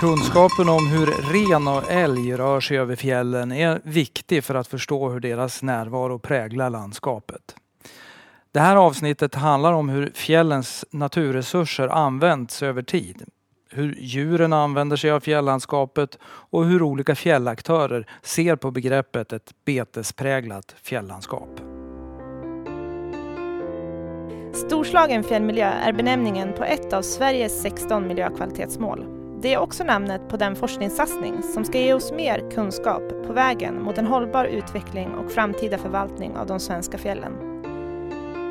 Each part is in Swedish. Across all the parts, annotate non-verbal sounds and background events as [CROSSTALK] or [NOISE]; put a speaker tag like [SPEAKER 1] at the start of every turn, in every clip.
[SPEAKER 1] Kunskapen om hur ren och älg rör sig över fjällen är viktig för att förstå hur deras närvaro präglar landskapet. Det här avsnittet handlar om hur fjällens naturresurser används över tid. Hur djuren använder sig av fjällandskapet och hur olika fjällaktörer ser på begreppet ett betespräglat fjällandskap.
[SPEAKER 2] Storslagen fjällmiljö är benämningen på ett av Sveriges 16 miljökvalitetsmål. Det är också namnet på den forskningssatsning som ska ge oss mer kunskap på vägen mot en hållbar utveckling och framtida förvaltning av de svenska fjällen.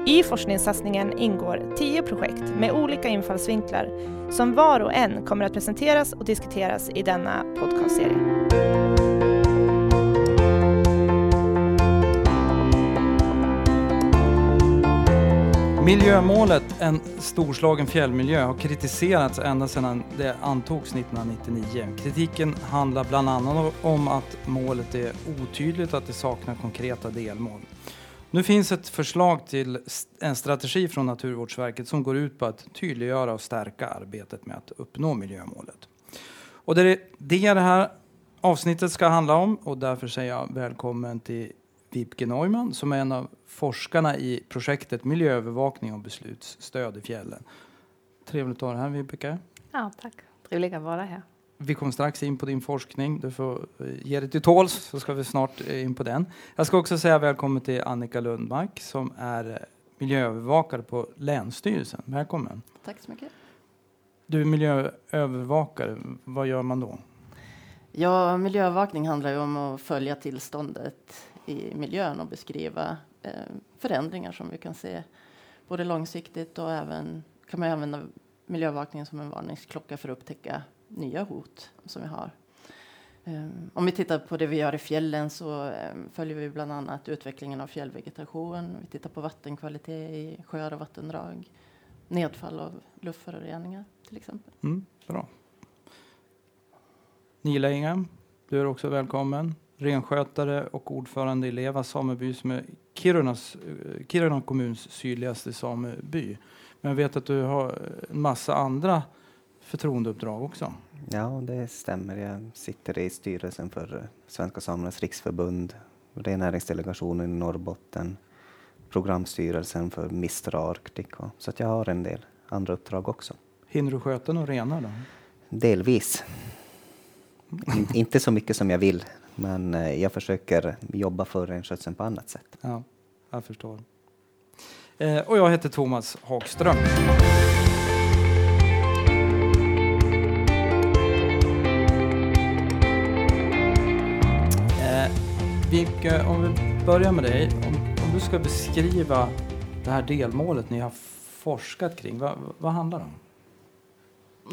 [SPEAKER 2] I forskningssatsningen ingår tio projekt med olika infallsvinklar som var och en kommer att presenteras och diskuteras i denna podcastserie.
[SPEAKER 1] Miljömålet, en storslagen fjällmiljö, har kritiserats ända sedan det antogs 1999. Kritiken handlar bland annat om att målet är otydligt och att det saknar konkreta delmål. Nu finns ett förslag till en strategi från Naturvårdsverket som går ut på att tydliggöra och stärka arbetet med att uppnå miljömålet. Och det är det det här avsnittet ska handla om och därför säger jag välkommen till Vibke Neumann som är en av forskarna i projektet Miljöövervakning och beslutsstöd i fjällen. Trevligt att ha dig här Vibeke.
[SPEAKER 3] Ja, tack. Trevligt att vara här.
[SPEAKER 1] Vi kommer strax in på din forskning. Du får eh, ge dig till tåls så ska vi snart eh, in på den. Jag ska också säga välkommen till Annika Lundmark som är eh, miljöövervakare på Länsstyrelsen. Välkommen.
[SPEAKER 4] Tack så mycket.
[SPEAKER 1] Du är miljöövervakare. Vad gör man då?
[SPEAKER 4] Ja, miljöövervakning handlar ju om att följa tillståndet i miljön och beskriva eh, förändringar som vi kan se både långsiktigt och även kan man använda miljöövervakningen som en varningsklocka för att upptäcka nya hot som vi har. Um, om vi tittar på det vi gör i fjällen så um, följer vi bland annat utvecklingen av fjällvegetation. Vi tittar på vattenkvalitet i sjöar och vattendrag. Nedfall av luftföroreningar till exempel.
[SPEAKER 1] Mm, bra. Nila Inga, du är också välkommen. Renskötare och ordförande i Leva sameby som är Kirunas, eh, Kiruna kommuns sydligaste sameby. Men jag vet att du har en massa andra förtroendeuppdrag också.
[SPEAKER 5] Ja, det stämmer. Jag sitter i styrelsen för Svenska Samernas riksförbund, rennäringsdelegationen i Norrbotten, programstyrelsen för Mistra Arctic. Så att jag har en del andra uppdrag också.
[SPEAKER 1] Hinner du sköta några renar då?
[SPEAKER 5] Delvis. In, inte så mycket som jag vill, men eh, jag försöker jobba för renskötseln på annat sätt.
[SPEAKER 1] Ja, jag förstår. Eh, och jag heter Thomas Hagström. Vilke, om vi börjar med dig. Om, om, du ska beskriva det här delmålet ni har forskat kring, vad, vad handlar det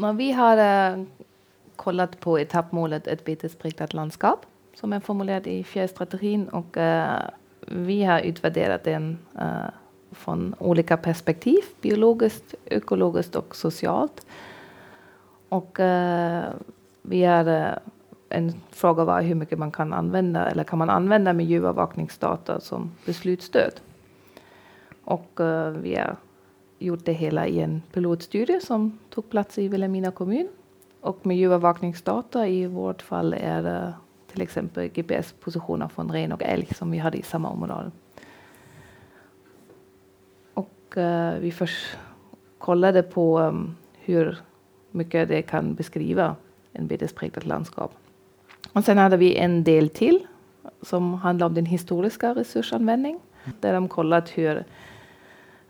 [SPEAKER 3] om? Vi har äh, kollat på etappmålet Ett betespräglat landskap som är formulerad i fjärrstrategin och uh, vi har utvärderat den uh, från olika perspektiv, biologiskt, ekologiskt och socialt. Och eh, vi har en fråga var hur mycket man kan använda eller kan man använda miljöövervakningsdata som beslutsstöd. Och uh, vi har gjort det hela i en pilotstudie som tog plats i Vilhelmina kommun. Och miljöövervakningsdata i vårt fall är uh, till exempel GPS-positioner från ren och älg som vi hade i samma område. Och eh, vi först kollade på um, hur mycket det kan beskriva en betespräglat landskap. Och sen hade vi en del till som handlar om den historiska resursanvändning. Där de kollat hur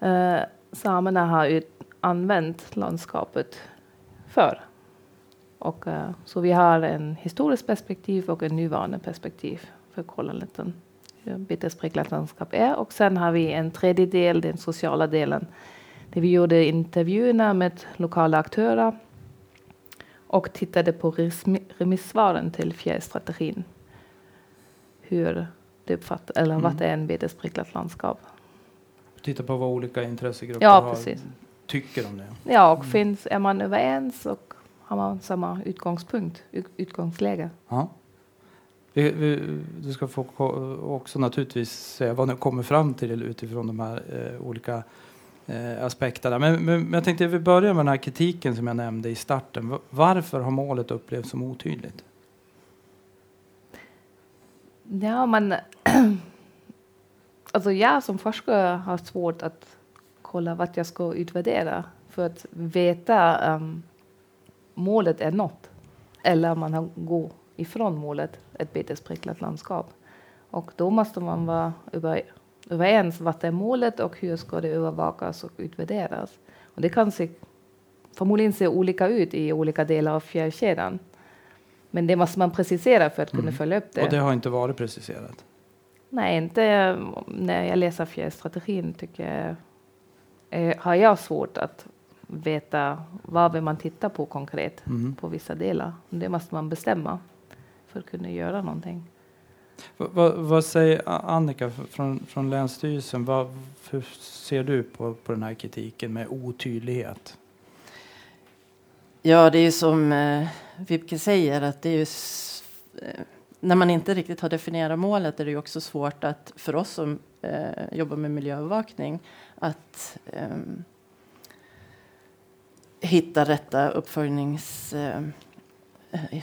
[SPEAKER 3] eh, samerna har ut, använt landskapet förr. Och, eh, så vi har en historiskt perspektiv och en nuvarande perspektiv för att kolla lite hur betespräglat landskap är. Och sen har vi en tredje del, den sociala delen, där vi gjorde intervjuerna med lokala aktörer och tittade på remissvaren till fjärrstrategin. Hur det uppfattar, eller mm. vad är en betespräglat landskap.
[SPEAKER 1] Titta på vad olika intressegrupper
[SPEAKER 3] ja,
[SPEAKER 1] har, tycker om det.
[SPEAKER 3] Ja, och mm. finns, är man överens och har man samma utgångspunkt, utgångsläge.
[SPEAKER 1] Ja. Vi, vi, du ska få också naturligtvis säga vad ni kommer fram till utifrån de här eh, olika eh, aspekter. Där. Men, men, men jag tänkte vi börjar med den här kritiken som jag nämnde i starten. Va- Varför har målet upplevts som otydligt?
[SPEAKER 3] Ja, men [CLEARS THROAT] alltså jag som forskare har svårt att kolla vad jag ska utvärdera för att veta om målet är nått eller man har gå ifrån målet, ett betespräglat landskap. Och då måste man vara över, överens vad är målet och hur ska det övervakas och utvärderas. Och det kan se, förmodligen se olika ut i olika delar av fjärrkedjan. Men det måste man precisera för att kunna
[SPEAKER 1] Mm.
[SPEAKER 3] följa upp
[SPEAKER 1] Och det har inte varit preciserat.
[SPEAKER 3] Nej, inte när jag läser fjärrstrategin tycker jag, eh, har jag svårt att veta vad vill man titta på konkret
[SPEAKER 1] Mm.
[SPEAKER 3] på vissa delar. Det måste man bestämma för att kunna göra någonting.
[SPEAKER 1] Va- va- vad säger Annika från, från Länsstyrelsen? Vad, hur ser du på, på den här kritiken med otydlighet?
[SPEAKER 4] Ja, det är ju som eh, Vibke säger att det är ju eh, när man inte riktigt har definierat målet är det ju också svårt att för oss som eh, jobbar med miljöövervakning att ehm, hitta rätta uppföljnings eh,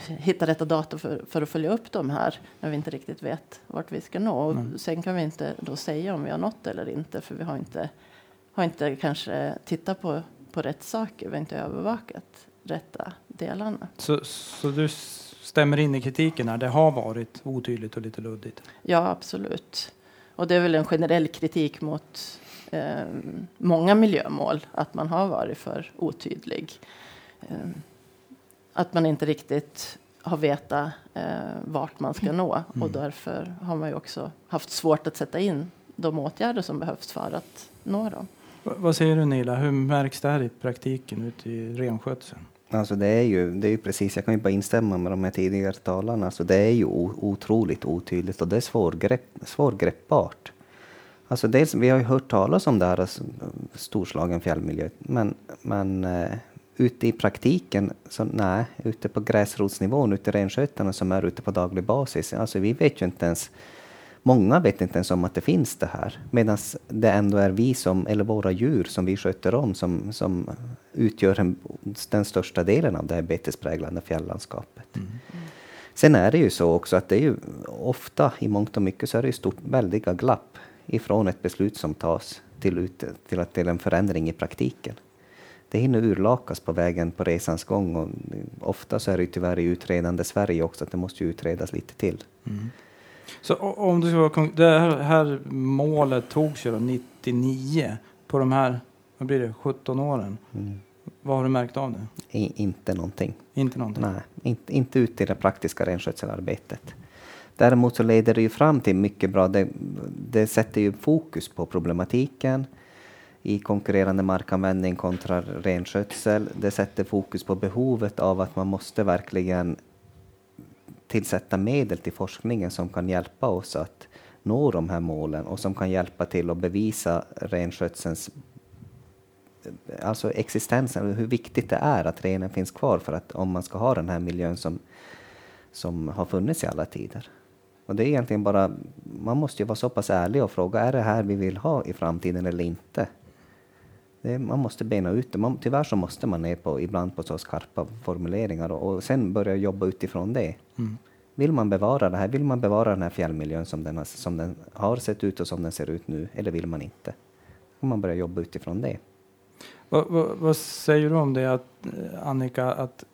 [SPEAKER 4] hitta rätta data för, för att följa upp de här när vi inte riktigt vet vart vi ska nå. Och. Sen kan vi inte då säga om vi har nått eller inte för vi har inte, har inte kanske tittat på, på rätt saker. Vi har inte övervakat rätta delarna.
[SPEAKER 1] Så, så du stämmer in i kritiken här. Det har varit otydligt och lite luddigt.
[SPEAKER 4] Ja, absolut. Och det är väl en generell kritik mot eh, många miljömål, att man har varit för otydlig. Eh, att man inte riktigt har vetat eh, vart man ska nå och
[SPEAKER 1] Mm.
[SPEAKER 4] därför har man ju också haft svårt att sätta in de åtgärder som behövs för att nå dem.
[SPEAKER 1] Va- vad säger du Nila? Hur märks det här i praktiken ute i renskötseln?
[SPEAKER 5] Alltså det är ju, det är ju precis, jag kan ju bara instämma med de här tidigare talarna. Alltså det är ju otroligt otydligt och det är svårgrepp, svårgreppbart. Alltså dels, vi har ju hört talas om det här, alltså, storslagen fjällmiljö, men, men eh, ute i praktiken, så nej, ute på gräsrotsnivån, ute i renskötarna som är ute på daglig basis, alltså vi vet ju inte ens Många vet inte ens om att det finns det här, medan det ändå är vi som, eller våra djur som vi sköter om, som, som utgör en, den största delen av det här betespräglade fjällandskapet. Sen är det ju så också att det är ju ofta, i mångt och mycket, så är det ju stort, väldiga glapp ifrån ett beslut som tas till, ut, till, att, till en förändring i praktiken. Det hinner urlakas på vägen på resans gång och ofta så är det tyvärr i utredande Sverige också att det måste utredas lite till.
[SPEAKER 1] Så o- om du ska vara det här, här målet togs ju då 99 på de här, vad blir det, 17 åren.
[SPEAKER 5] Mm.
[SPEAKER 1] Vad har du märkt av det?
[SPEAKER 5] I, inte någonting.
[SPEAKER 1] Inte någonting?
[SPEAKER 5] Nej, inte, inte ut i det praktiska renskötselarbetet. Däremot så leder det ju fram till mycket bra, det, det sätter ju fokus på problematiken i konkurrerande markanvändning kontra renskötsel. Det sätter fokus på behovet av att man måste verkligen tillsätta medel till forskningen som kan hjälpa oss att nå de här målen och som kan hjälpa till att bevisa renskötselns alltså existensen, hur viktigt det är att renen finns kvar för att om man ska ha den här miljön som, som har funnits i alla tider. Och det är egentligen bara, man måste ju vara så pass ärlig och fråga, är det här vi vill ha i framtiden eller inte? Det, man måste bena ut det. Man, tyvärr så måste man ner på, ibland på så skarpa formuleringar och, och sen börja jobba utifrån det.
[SPEAKER 1] Mm.
[SPEAKER 5] Vill man bevara det här? Vill man bevara den här fjällmiljön som den, har, som den har sett ut och som den ser ut nu? Eller vill man inte? Och man börjar jobba utifrån det.
[SPEAKER 1] Vad, vad, vad säger du om det att, eh, Annika, att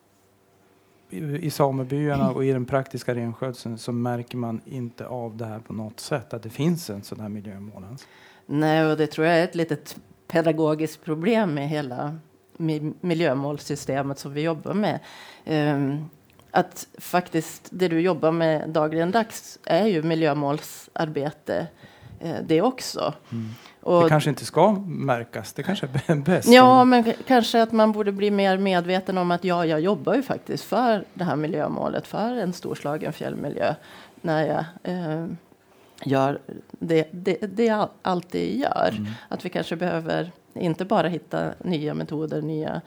[SPEAKER 1] i, samebyarna och i den praktiska renskötseln så märker man inte av det här på något sätt, att det finns en sån här miljömål ens?
[SPEAKER 4] Nej, och det tror jag är ett litet pedagogiskt problem med hela mi- miljömålssystemet som vi jobbar med. Ehm, att faktiskt det du jobbar med dagligen dags är ju miljömålsarbete eh, det också. Och,
[SPEAKER 1] Det kanske inte ska märkas, det kanske är bäst.
[SPEAKER 4] Ja, men kanske att man borde bli mer medveten om att ja, jag jobbar ju faktiskt för det här miljömålet, för en storslagen fjällmiljö, när jag eh, gör det, det, det jag alltid gör.
[SPEAKER 1] Mm.
[SPEAKER 4] Att vi kanske behöver inte bara hitta nya metoder, nya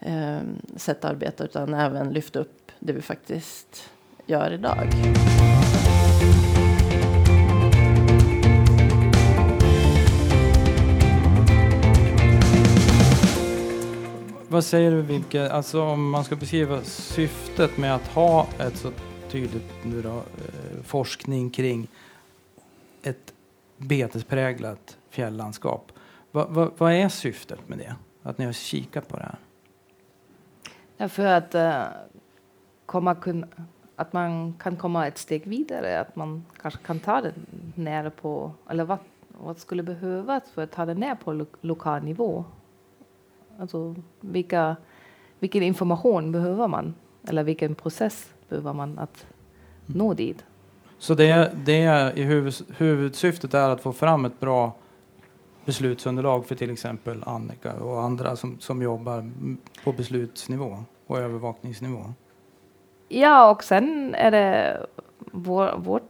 [SPEAKER 4] eh, sätt att arbeta, utan även lyfta upp det vi faktiskt gör idag.
[SPEAKER 1] Vad säger du Vilke, alltså om man ska beskriva syftet med att ha ett så tydligt nu då, eh, forskning kring ett betespräglat fjälllandskap. Va, va, vad är syftet med det? Att ni har kikat på det här?
[SPEAKER 3] Ja, för att uh, komma kun, att man kan komma ett steg vidare, att man kanske kan ta det nära på, eller vad, vad skulle behövas för att ta det ner på lo lokal nivå? Alltså vilka, vilken information behöver man? Eller vilken process behöver man att nå mm. dit?
[SPEAKER 1] Så det, det är i huvud, huvudsyftet är att få fram ett bra beslutsunderlag för till exempel Annika och andra som, som jobbar på beslutsnivå och övervakningsnivå?
[SPEAKER 3] Ja, och sen är det vår, vårt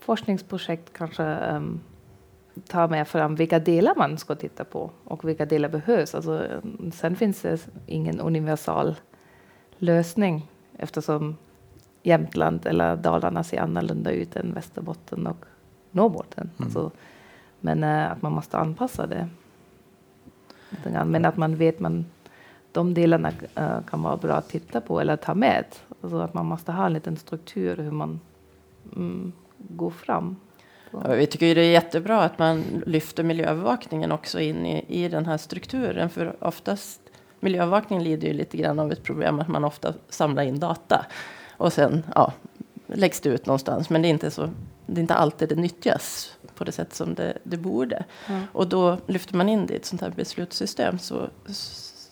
[SPEAKER 3] forskningsprojekt kanske um, tar med fram vilka delar man ska titta på och vilka delar behövs. Alltså, sen finns det ingen universal lösning eftersom Jämtland eller Dalarna ser annorlunda ut än Västerbotten och Norrbotten. Mm. Alltså, men äh, att man måste anpassa det. Men att man vet man de delarna äh, kan vara bra att titta på eller ta med. Alltså att man måste ha en liten struktur hur man mm, går fram.
[SPEAKER 4] Ja, vi tycker det är jättebra att man lyfter miljöövervakningen också in i, i den här strukturen. För oftast miljöövervakningen lider ju lite grann av ett problem att man ofta samlar in data och sen ja, läggs det ut någonstans. Men det är inte, så, det är inte alltid det nyttjas på det sätt som det, det borde. Mm. Och då lyfter man in det i ett sånt här beslutssystem så,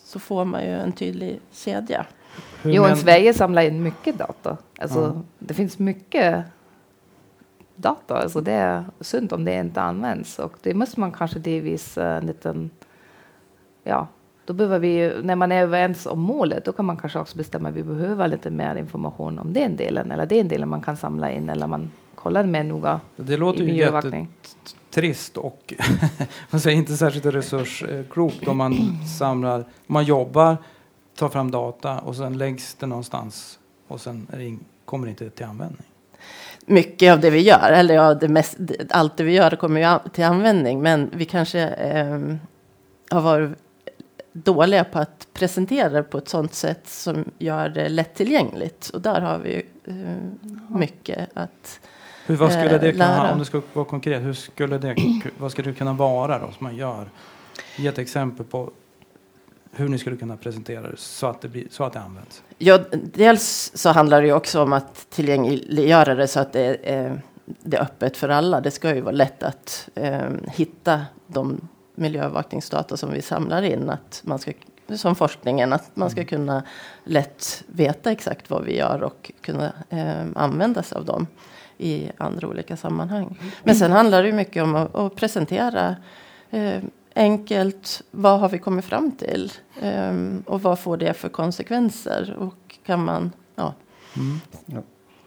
[SPEAKER 4] så får man ju en tydlig kedja.
[SPEAKER 3] Jo, men... Sverige samlar in mycket data. Alltså, mm. Det finns mycket data. Alltså, det är synd om det inte används. Och det måste man kanske delvis uh, en liten... Ja, då behöver vi, när man är överens om målet, då kan man kanske också bestämma att vi behöver lite mer information om den delen, eller den delen man kan samla in, eller man kollar mer noga
[SPEAKER 1] Det låter ju jättetrist och [LAUGHS] man säger inte särskilt resursklokt om man samlar, man jobbar, tar fram data och sen läggs det någonstans och sen kommer det inte till användning.
[SPEAKER 4] Mycket av det vi gör, eller ja, det mest, allt det vi gör kommer ju till användning, men vi kanske eh, har varit dåliga på att presentera det på ett sådant sätt som gör det lättillgängligt. Och där har vi eh, mycket att
[SPEAKER 1] hur, vad skulle det kunna, lära. Om det ska vara konkret, hur skulle det, vad skulle det kunna vara då som man gör? Ge ett exempel på hur ni skulle kunna presentera det så att det, blir, så att det används.
[SPEAKER 4] Ja, dels så handlar det ju också om att tillgängliggöra det så att det är, det är öppet för alla. Det ska ju vara lätt att eh, hitta de miljöövervakningsdata som vi samlar in. Att man ska, som forskningen, att man ska mm. kunna lätt veta exakt vad vi gör och kunna eh, använda sig av dem i andra olika sammanhang. Men sen handlar det mycket om att, att presentera eh, enkelt vad har vi kommit fram till um, och vad får det för konsekvenser och kan man ja. Mm.
[SPEAKER 5] ja.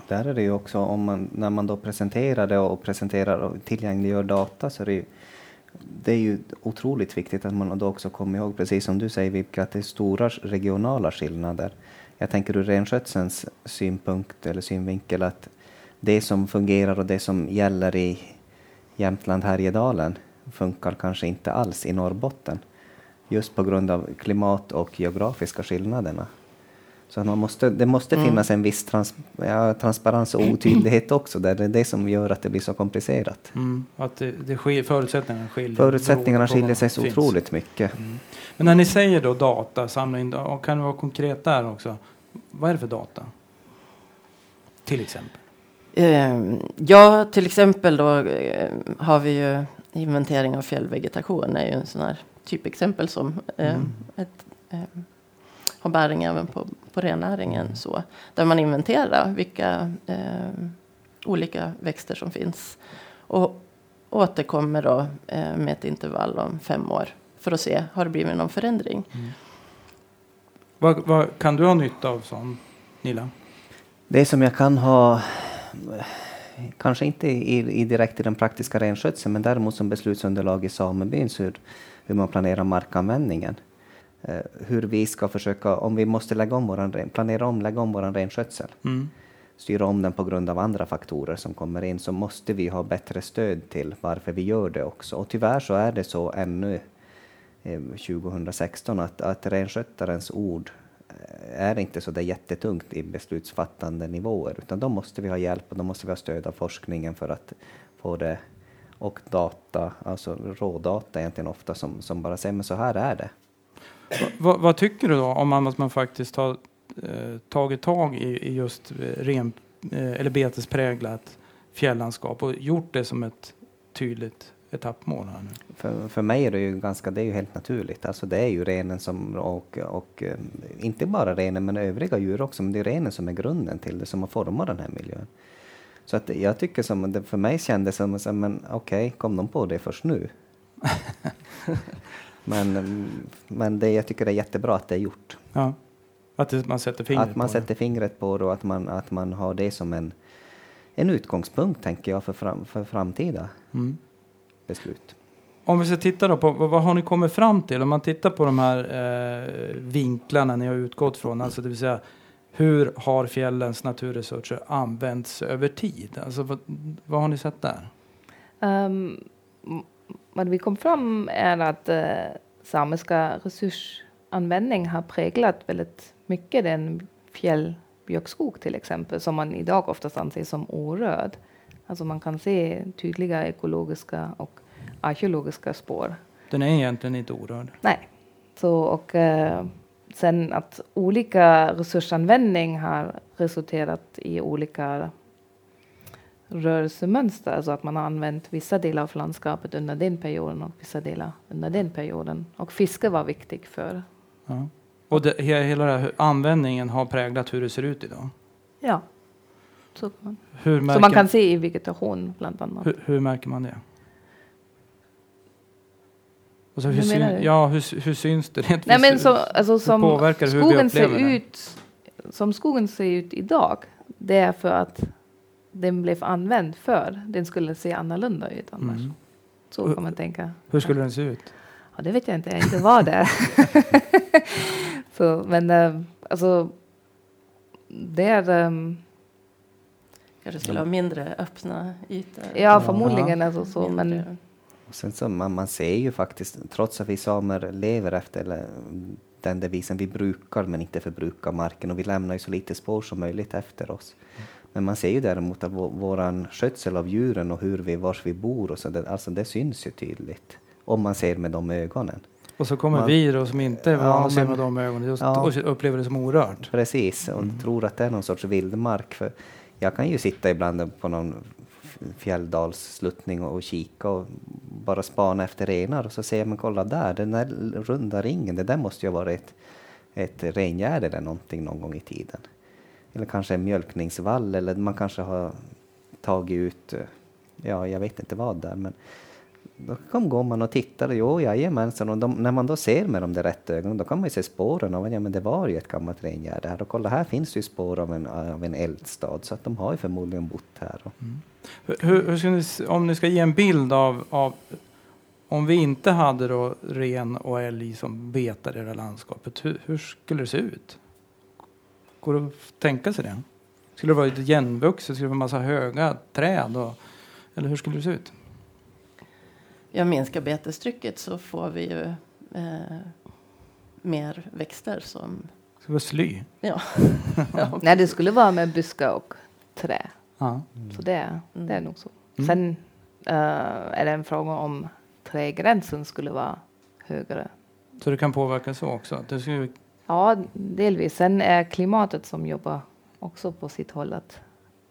[SPEAKER 5] Där är det ju också om man när man då presenterar det och presenterar och tillgängliggör data så är det ju det är ju otroligt viktigt att man då också kommer ihåg, precis som du säger Vibke, att det är stora regionala skillnader. Jag tänker ur renskötselns synpunkt eller synvinkel att det som fungerar och det som gäller i Jämtland, Härjedalen funkar kanske inte alls i Norrbotten. Just på grund av klimat och geografiska skillnaderna. Så man måste, det måste mm. finnas en viss trans, ja, transparens och otydlighet också. Där det är det som gör att det blir så komplicerat.
[SPEAKER 1] Mm. Att det, det skil, förutsättningarna skiljer,
[SPEAKER 5] förutsättningarna skiljer sig så finns. otroligt mycket. Mm.
[SPEAKER 1] Men när ni säger då data, samla in, kan det vara konkret där också? Vad är det för data? Till exempel?
[SPEAKER 4] Ehm, ja, till exempel då eh, har vi ju inventering av fjällvegetation är ju en sån här typexempel som eh, mm. ett, eh, har bäring även på, på rennäringen. Så, där man inventerar vilka eh, olika växter som finns. Och återkommer då eh, med ett intervall om fem år för att se har det blivit någon förändring. Mm.
[SPEAKER 1] Vad, vad, kan du ha nytta av sån, Nila?
[SPEAKER 5] Det som jag kan ha kanske inte i, i direkt i den praktiska renskötseln, men däremot som beslutsunderlag i samebyn, hur, hur man planerar markanvändningen. Eh, hur vi ska försöka, om vi måste lägga om våran, planera om, lägga om vår renskötsel, mm. styra om den på grund av andra faktorer som kommer in, så måste vi ha bättre stöd till varför vi gör det också. Och tyvärr så är det så ännu eh, 2016 att, att renskötarens ord eh, är inte så där jättetungt i beslutsfattande nivåer, utan då måste vi ha hjälp och då måste vi ha stöd av forskningen för att få det och data, alltså rådata egentligen ofta som, som bara säger men så här är det.
[SPEAKER 1] Vad, vad tycker du då om att man faktiskt har eh, tagit tag i, i just ren, eh, eller betespräglat fjällandskap och gjort det som ett tydligt etappmål här nu?
[SPEAKER 5] För, för mig är det ju ganska, det är ju helt naturligt. Alltså det är ju renen som, och, och eh, inte bara renen men övriga djur också, men det är renen som är grunden till det, som har format den här miljön. Så att jag tycker som, det för mig kändes som, att men okej, okay, kom de på det först nu? [LAUGHS] men men det, jag tycker det är jättebra att det är gjort.
[SPEAKER 1] Ja. Att det, man sätter fingret
[SPEAKER 5] Att man
[SPEAKER 1] på
[SPEAKER 5] sätter
[SPEAKER 1] det.
[SPEAKER 5] fingret på det och att man, att man har det som en, en utgångspunkt, tänker jag, för, fram, för framtida
[SPEAKER 1] Mm.
[SPEAKER 5] Beslut.
[SPEAKER 1] Om vi ska titta då på vad, har ni kommit fram till? Om man tittar på de här eh, vinklarna ni har utgått från, alltså det vill säga hur har fjällens naturresurser använts över tid? Alltså vad, vad har ni sett där?
[SPEAKER 3] Um, vad vi kom fram är att uh, samiska resursanvändning har präglat väldigt mycket den fjällbjörkskog till exempel, som man idag oftast anser som orörd. Alltså man kan se tydliga ekologiska och arkeologiska spår.
[SPEAKER 1] Den är egentligen inte orörd.
[SPEAKER 3] Nej. Så, och, uh, sen att olika resursanvändning har resulterat i olika rörelsemönster, alltså att man har använt vissa delar av landskapet under den perioden och vissa delar under den perioden. Och fiske var viktigt för.
[SPEAKER 1] Ja. Och det, hela den här användningen har präglat hur det ser ut idag?
[SPEAKER 3] Ja. Så man,
[SPEAKER 1] hur märker,
[SPEAKER 3] så man kan se i vegetation bland annat.
[SPEAKER 1] Hur, hur märker man det? Alltså, hur, syn, ja, hur, hur syns det? Rent
[SPEAKER 3] Nej, men så, alltså, som
[SPEAKER 1] påverkar hur vi
[SPEAKER 3] skogen ser
[SPEAKER 1] upplever den?
[SPEAKER 3] ut, som skogen ser ut idag, det är för att den blev använd för. Den skulle se annorlunda ut annars.
[SPEAKER 1] Mm.
[SPEAKER 3] Så kan man tänka.
[SPEAKER 1] Hur skulle den se ut?
[SPEAKER 3] Ja, det vet jag inte, jag inte var där. [LAUGHS] så, men eh, alltså, det är... ehm,
[SPEAKER 4] Kanske skulle ha mindre öppna ytor.
[SPEAKER 3] ja, förmodligen alltså så, men.
[SPEAKER 5] Och sen så man, man ser ju faktiskt, trots att vi samer lever efter eller, den devisen vi brukar men inte förbrukar marken och vi lämnar ju så lite spår som möjligt efter oss. Men man ser ju däremot att vår, våran skötsel av djuren och hur vi, vars vi bor och så, det, alltså det syns ju tydligt. Om man ser med de ögonen.
[SPEAKER 1] Och så kommer
[SPEAKER 5] Man-
[SPEAKER 1] vi då som inte är
[SPEAKER 5] Ja,
[SPEAKER 1] vana att se med de ögonen just,
[SPEAKER 5] Ja.
[SPEAKER 1] och upplever det som orört.
[SPEAKER 5] Precis, och
[SPEAKER 1] Mm.
[SPEAKER 5] tror att det är någon sorts vildmark. För jag kan ju sitta ibland på någon fjälldalssluttning och, kika och bara spana efter renar och så ser jag, men kolla där, den där runda ringen, det där måste ju ha varit ett, ett rengärde eller någonting någon gång i tiden. Eller kanske en mjölkningsvall eller man kanske har tagit ut, ja jag vet inte vad där, men då kom, går man och tittar, jo jajamensan, och de, när man då ser med de där rätta ögonen, då kan man ju se spåren av, ja men det var ju ett gammalt rengärde här, och kolla här finns ju spår av en, av en eldstad, så att de har ju förmodligen bott här. Mm.
[SPEAKER 1] Hur, hur, ska ni, om ni ska ge en bild av, av om vi inte hade då ren och älg som betar i det här landskapet, hur, hur skulle det se ut? Går det att tänka sig det? Skulle det vara igenvuxet, skulle det vara en massa höga träd? Och, eller hur skulle det se ut?
[SPEAKER 4] Ja, minskar betestrycket så får vi ju eh, mer växter som...
[SPEAKER 1] Skulle det vara sly?
[SPEAKER 4] Ja. [LAUGHS] ja.
[SPEAKER 3] nej, det skulle vara med buskar och trä.
[SPEAKER 1] Ja.
[SPEAKER 3] Så det, det är nog så.
[SPEAKER 1] Mm.
[SPEAKER 3] Sen eh, är det en fråga om trägränsen skulle vara högre.
[SPEAKER 1] Så det kan påverka så också? Det skulle,
[SPEAKER 3] Ja, delvis. Sen är klimatet som jobbar också på sitt håll att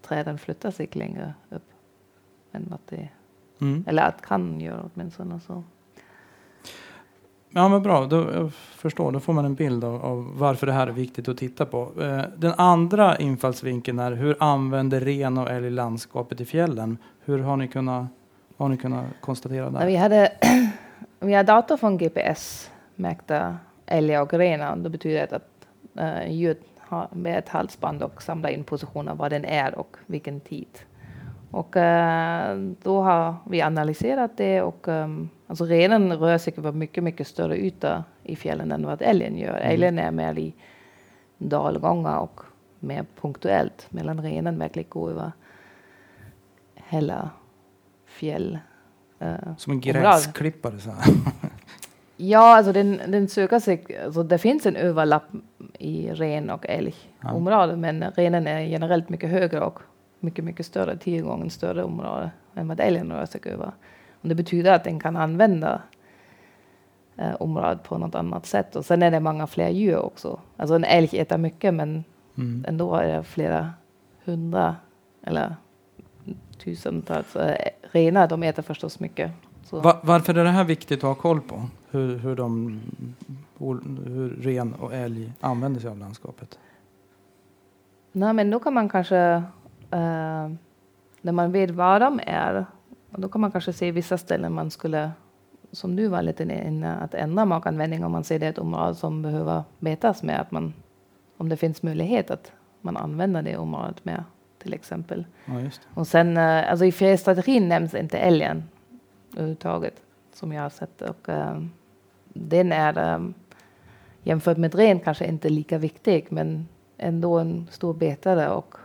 [SPEAKER 3] träden flyttar sig längre upp. Än att det,
[SPEAKER 1] mm.
[SPEAKER 3] eller att kan göra åtminstone så.
[SPEAKER 1] Ja men bra, då, jag förstår. Då får man en bild av, av varför det här är viktigt att titta på. Eh, den andra infallsvinkeln är hur använder ren och älg landskapet i fjällen? Hur har ni kunnat, har ni kunnat konstatera där?
[SPEAKER 3] vi hade [CLEARS THROAT] vi har data från GPS märkta älgar och renar. Det betyder att uh, djuret har med ett halsband och samlar in positioner var den är och vilken tid. Och eh, då har vi analyserat det och um, alltså renen rör sig över mycket, mycket större yta i fjällen än vad älgen gör.
[SPEAKER 1] Mm.
[SPEAKER 3] Älgen är mer i dalgångar och mer punktuellt medan renen verkligen går över hela fjäll. eh,
[SPEAKER 1] Som en gräsklippare så. [LAUGHS]
[SPEAKER 3] Ja, alltså den, den söker sig, alltså det finns en överlapp i ren och älgområde, ja. men renen är generellt mycket högre och mycket, mycket större, tio gånger större område än vad älgen rör sig över. Och det betyder att den kan använda eh, området på något annat sätt. Och sen är det många fler djur också. Alltså en älg äter mycket, men mm. ändå är det flera hundra eller tusentals eh, renar. De äter förstås mycket.
[SPEAKER 1] Va varför är det här viktigt att ha koll på? Hur, hur, de, hur ren och älg använder sig av landskapet?
[SPEAKER 3] Nej, men då kan man kanske, eh, när man vet var de är, då kan man kanske se vissa ställen man skulle, som du var lite inne att ändra markanvändning om man ser det är ett område som behöver betas med, att man, om det finns möjlighet att man använder det området mer till exempel.
[SPEAKER 1] Ja,
[SPEAKER 3] och sen, eh, alltså i fjällstrategin nämns inte älgen överhuvudtaget som jag har sett. Och, um, den är um, jämfört med ren kanske inte lika viktig men ändå en stor betare och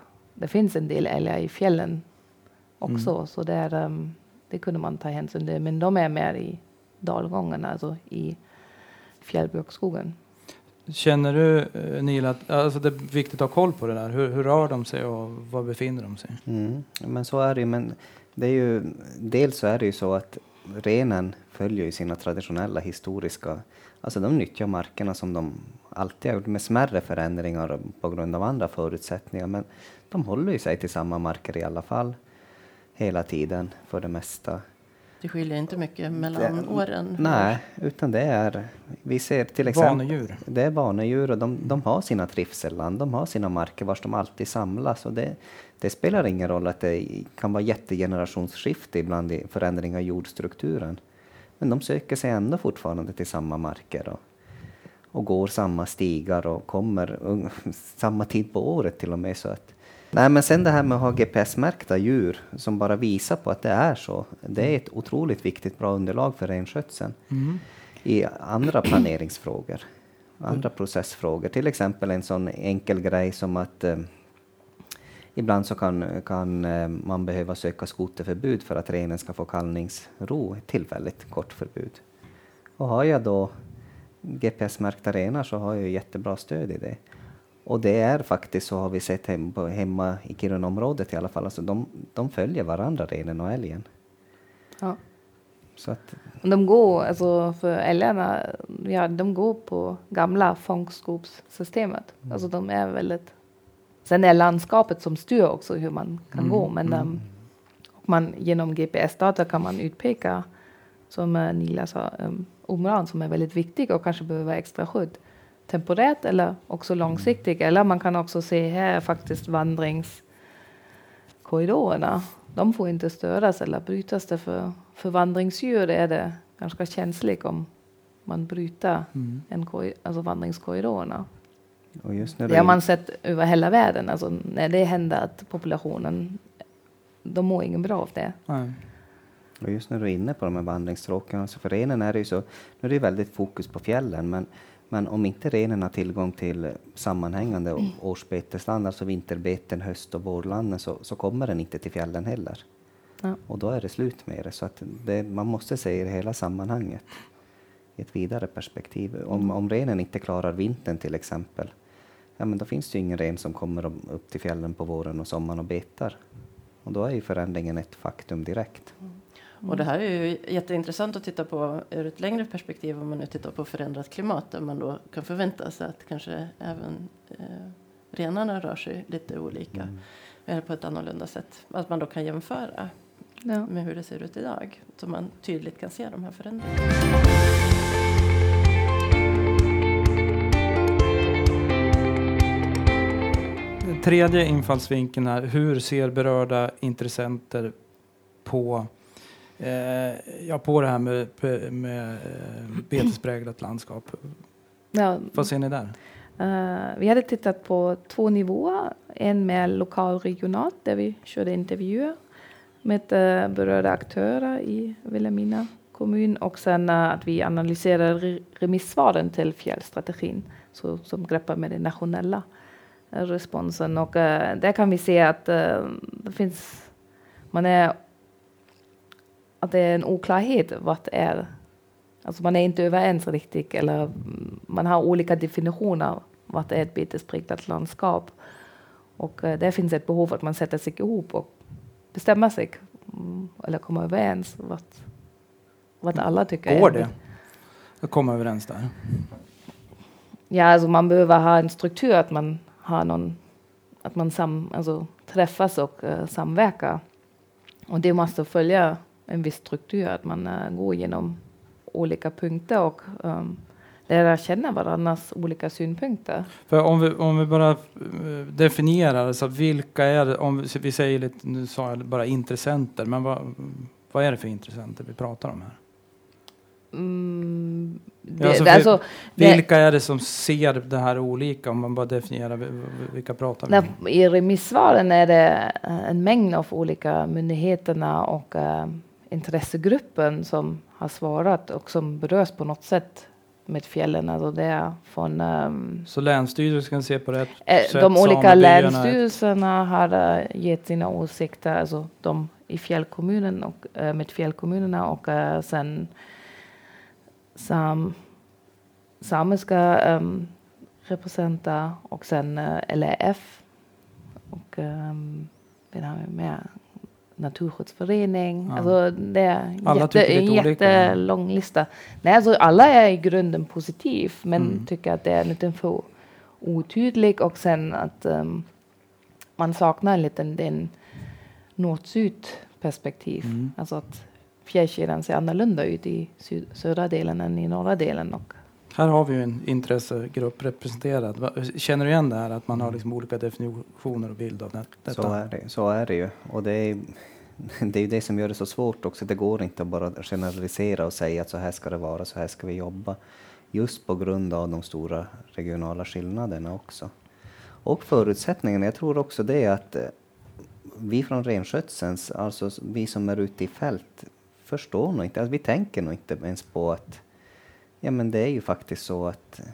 [SPEAKER 3] det finns en del älgar i fjällen också. Mm. Så där, um, det kunde man ta hänsyn till. Men de är mer i dalgångarna, alltså i fjällbjörkskogen.
[SPEAKER 1] Känner du eh, Neil att alltså det är viktigt att ha koll på det där? Hur, hur rör de sig och var befinner de sig?
[SPEAKER 5] Mm. Men så är det men det är ju, dels så är det ju så att renen följer ju sina traditionella historiska, alltså de nyttjar markerna som de alltid har gjort med smärre förändringar på grund av andra förutsättningar, men de håller ju sig till samma marker i alla fall hela tiden för det mesta.
[SPEAKER 4] Det skiljer inte mycket mellan det, åren?
[SPEAKER 5] Nej, utan det är, vi ser till exempel...
[SPEAKER 1] Vanedjur?
[SPEAKER 5] Det är vanedjur och de, de har sina trivselland, de har sina marker vars de alltid samlas och det, det spelar ingen roll att det kan vara jättegenerationsskifte ibland i förändring av jordstrukturen. Men de söker sig ändå fortfarande till samma marker och, och går samma stigar och kommer [LAUGHS] samma tid på året till och med. Så att, nej, men sen det här med att ha GPS-märkta djur som bara visar på att det är så. Det är ett otroligt viktigt bra underlag för renskötseln mm. i andra planeringsfrågor, andra processfrågor. Till exempel en sån enkel grej som att eh, Ibland så kan, kan eh, man behöva söka skoterförbud för att renen ska få kallningsro, ett tillfälligt kort förbud. Och har jag då GPS-märkta renar så har jag jättebra stöd i det. Och det är faktiskt så har vi sett hem, hemma i Kirunaområdet i alla fall, alltså de, de följer varandra, renen och älgen.
[SPEAKER 3] Ja. Så att, de går, alltså för älgarna, ja, de går på gamla fångstskopssystemet. Mm. Alltså de är väldigt Sen är landskapet som styr också hur man kan mm. gå. Men um, man, genom GPS-data kan man utpeka, som uh, Nila sa, um, områden som är väldigt viktiga och kanske behöver extra skydd. Temporärt eller också långsiktigt. Mm. Eller man kan också se här faktiskt vandringskorridorerna. De får inte störas eller brytas. För, för vandringsdjur är det ganska känsligt om man bryter mm. en, alltså vandringskorridorerna. Och just när det har man sett över hela världen. Alltså när det händer att populationen, de mår ingen bra av det. Nej.
[SPEAKER 5] Och just när du är inne på de här vandringsstråken, alltså för renen är det ju så, nu är det väldigt fokus på fjällen, men, men om inte renen har tillgång till sammanhängande mm. årsbetesland, alltså vinterbeten, höst och vårlanden, så, så kommer den inte till fjällen heller. Ja. Och då är det slut med det. Så att det, man måste se det hela sammanhanget i ett vidare perspektiv. Om, om renen inte klarar vintern till exempel, ja, men då finns det ju ingen ren som kommer upp till fjällen på våren och sommaren och betar. Och då är ju förändringen ett faktum direkt. Mm.
[SPEAKER 4] Och det här är ju jätteintressant att titta på ur ett längre perspektiv om man nu tittar på förändrat klimat där man då kan förvänta sig att kanske även eh, renarna rör sig lite olika mm. eller på ett annorlunda sätt. Att man då kan jämföra ja. med hur det ser ut idag så man tydligt kan se de här förändringarna.
[SPEAKER 1] tredje infallsvinkeln är hur ser berörda intressenter på, eh, ja, på det här med, med eh, betespräglat landskap? Ja. Vad ser ni där?
[SPEAKER 3] Uh, vi hade tittat på två nivåer. En med lokal och regionalt där vi körde intervjuer med uh, berörda aktörer i Vilhelmina kommun och sen uh, att vi analyserade remissvaren till fjällstrategin så, som greppar med det nationella responsen och där kan vi se att det finns, man är, att det är en oklarhet vad är Alltså man är inte överens riktigt eller man har olika definitioner vad är ett betespräglat landskap. Och eh, där finns ett behov att man sätter sig ihop och bestämmer sig mm, eller kommer överens vad, vad alla tycker.
[SPEAKER 1] Går det att komma överens där?
[SPEAKER 3] Ja, alltså man behöver ha en struktur, att man har någon, att man sam, alltså, träffas och uh, samverkar. Och det måste följa en viss struktur, att man uh, går igenom olika punkter och um, lära känna varandras olika synpunkter.
[SPEAKER 1] För om vi, om vi bara uh, definierar, så vilka är det, om vi säger lite, nu sa jag bara intressenter, men vad, vad är det för intressenter vi pratar om här?
[SPEAKER 3] Mm,
[SPEAKER 1] det, alltså, alltså, vilka är det som ser det här olika om man bara definierar vilka pratar vi
[SPEAKER 3] om? I remissvaren är det eh, en mängd av olika myndigheterna och uh, intressegruppen som har svarat och som berörs på något sätt med fjällen. Alltså det är från, um,
[SPEAKER 1] Så länsstyrelsen kan se på rätt äh, sätt?
[SPEAKER 3] De olika länsstyrelserna har uh, gett sina åsikter, alltså de i fjällkommunen och uh, med fjällkommunerna och uh, sen sam, samiska um, representanter och sen uh, LRF och um, vem har vi mer? Naturskyddsförening. Ja. Alltså det är alla jätte, en jättelång lista. Nej, alltså alla är i grunden positiv men mm. tycker att det är lite för otydlig och sen att um, man saknar en liten den nord-syd perspektiv. Mm. Alltså att fjällkedjan ser annorlunda ut i södra delen än i norra delen. Och
[SPEAKER 1] här har vi ju en intressegrupp representerad. Känner du igen det här att man har liksom olika definitioner och bild av detta?
[SPEAKER 5] Så är det, så är det ju. Och det är, det är ju det som gör det så svårt också. Det går inte att bara generalisera och säga att så här ska det vara, så här ska vi jobba. Just på grund av de stora regionala skillnaderna också. Och förutsättningarna, jag tror också det att eh, vi från renskötselns, alltså vi som är ute i fält, förstår nog inte, alltså vi tänker nog inte ens på att ja men det är ju faktiskt så att eh,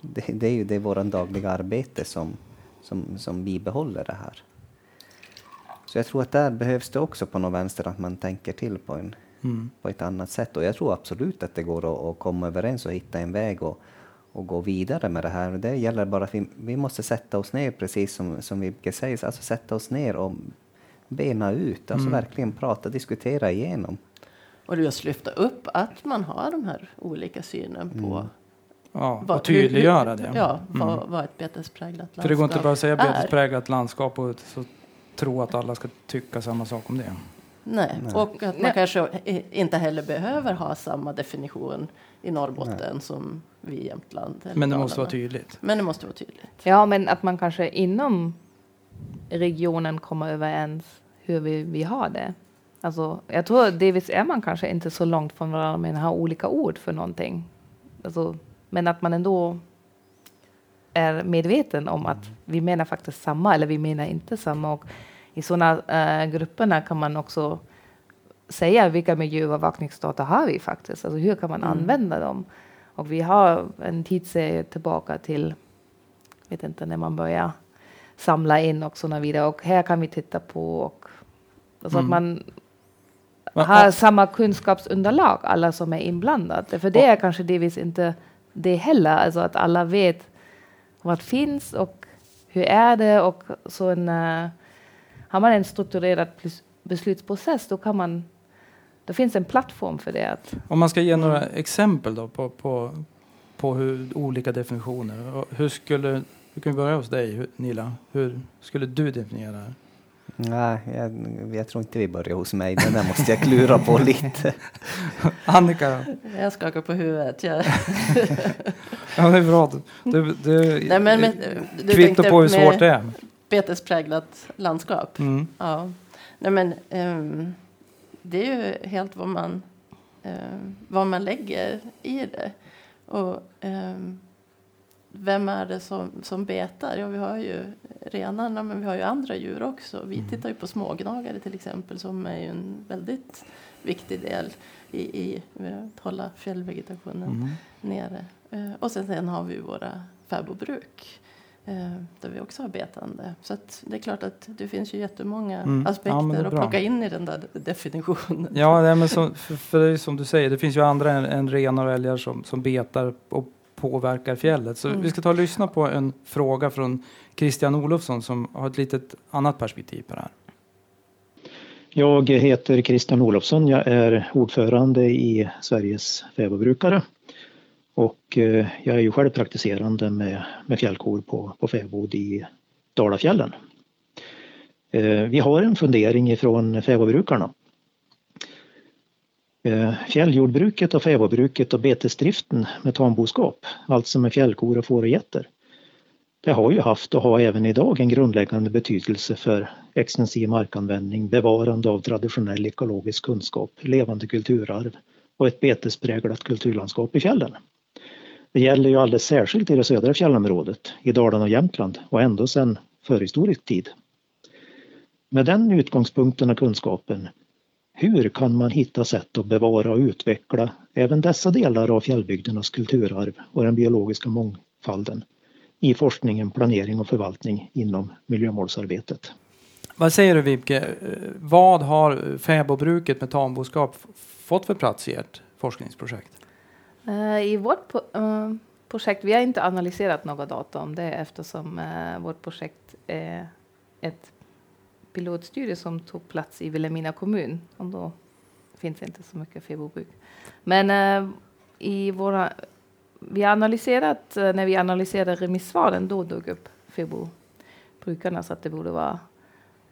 [SPEAKER 5] det, det är ju det vårt dagliga arbete som, som, som bibehåller det här. Så jag tror att där behövs det också på något vänster att man tänker till på, en, mm. på ett annat sätt. Och jag tror absolut att det går att, att komma överens och hitta en väg och, och gå vidare med det här. Det gäller bara att vi, vi måste sätta oss ner, precis som, som Vibke säger, alltså sätta oss ner och bena ut, alltså mm. verkligen prata, diskutera igenom.
[SPEAKER 4] Och just lyfta upp att man har de här olika synen på mm.
[SPEAKER 1] Ja, vad, och tydliggöra det.
[SPEAKER 4] Ja, mm. vad, vad ett betespräglat landskap
[SPEAKER 1] För det går inte bara att säga betespräglat landskap och så tro att alla ska tycka samma sak om det.
[SPEAKER 4] Nej, Nej. och att man Nej. kanske inte heller behöver ha samma definition i Norrbotten Nej. som vi i Jämtland.
[SPEAKER 1] Men det måste vara tydligt.
[SPEAKER 4] Men det måste vara tydligt.
[SPEAKER 3] Ja, men att man kanske inom regionen kommer överens hur vi, vi har det. Alltså, jag tror delvis är man kanske inte så långt från varandra men har olika ord för någonting. Alltså, men att man ändå är medveten om att vi menar faktiskt samma eller vi menar inte samma. Och I sådana äh, grupperna kan man också säga vilka miljöövervakningsdata har vi faktiskt. Alltså hur kan man mm. använda dem? Och vi har en tidsserie tillbaka till, vet inte när man börjar samla in och sådana vidare. Och här kan vi titta på och alltså mm. att man har samma kunskapsunderlag, alla som är inblandade. För det är kanske delvis inte det heller, alltså att alla vet vad finns och hur är det och så en, uh, har man en strukturerad beslutsprocess då kan man det finns en plattform för det.
[SPEAKER 1] Om man ska ge några exempel då på, på, på hur olika definitioner. Hur skulle, vi kan börja hos dig Nila. Hur skulle du definiera det?
[SPEAKER 5] Nej, jag, jag, tror inte vi börjar hos mig. Den där måste jag klura på lite. [LAUGHS]
[SPEAKER 1] Annika då?
[SPEAKER 4] Jag skakar på huvudet. Jag... [LAUGHS]
[SPEAKER 1] ja, det är bra. Du, du, Nej, men, men, du kvittar på hur svårt det är.
[SPEAKER 4] Betespräglat landskap. Mm. Ja. Nej, men, um, det är ju helt vad man, um, vad man lägger i det. Och, um, vem är det som, som betar? Ja, vi har ju renarna, men vi har ju andra djur också. Vi mm. tittar ju på smågnagare till exempel, som är ju en väldigt viktig del i, i att hålla fjällvegetationen mm. nere. Eh, och sen, sen har vi våra fäbodbruk eh, där vi också har betande. Så det är klart att det finns ju jättemånga
[SPEAKER 1] Mm. Ja,
[SPEAKER 4] aspekter
[SPEAKER 1] är
[SPEAKER 4] att plocka in i den där definitionen.
[SPEAKER 1] Ja, nej, men så, för, för det är som du säger, det finns ju andra än, än renar och älgar som, som betar och påverkar fjället. Så
[SPEAKER 4] Mm.
[SPEAKER 1] vi ska ta och lyssna på en fråga från Christian Olofsson som har ett litet annat perspektiv på det här.
[SPEAKER 6] Jag heter Christian Olofsson. Jag är ordförande i Sveriges fäbodbrukare. Och eh, jag är ju själv praktiserande med, med fjällkor på, på fäbod i Dalafjällen. Eh, Vi har en fundering ifrån fäbodbrukarna. Eh, fjälljordbruket och fäbodbruket och betesdriften med tamboskap, alltså med fjällkor och får och getter. Det har ju haft och har även idag en grundläggande betydelse för extensiv markanvändning, bevarande av traditionell ekologisk kunskap, levande kulturarv och ett betespräglat kulturlandskap i fjällen. Det gäller ju alldeles särskilt i det södra fjällområdet, i Dalarna och Jämtland och ändå sedan förhistorisk tid. Med den utgångspunkten och kunskapen, hur kan man hitta sätt att bevara och utveckla även dessa delar av fjällbygdernas kulturarv och den biologiska mångfalden i forskningen, planering och förvaltning inom miljömålsarbetet?
[SPEAKER 1] Vad säger du Vibke? Vad har fäbodbruket med tamboskap fått för plats i ert forskningsprojekt?
[SPEAKER 3] Eh, I vårt eh, projekt, vi har inte analyserat några data om det eftersom eh, vårt projekt är ett pilotstudie som tog plats i Vilhelmina kommun och då finns inte så mycket fäbodbruk. Men eh, i våra, vi analyserat, eh, när vi analyserade remissvaren, då dök upp fäbodbrukarna så att det borde vara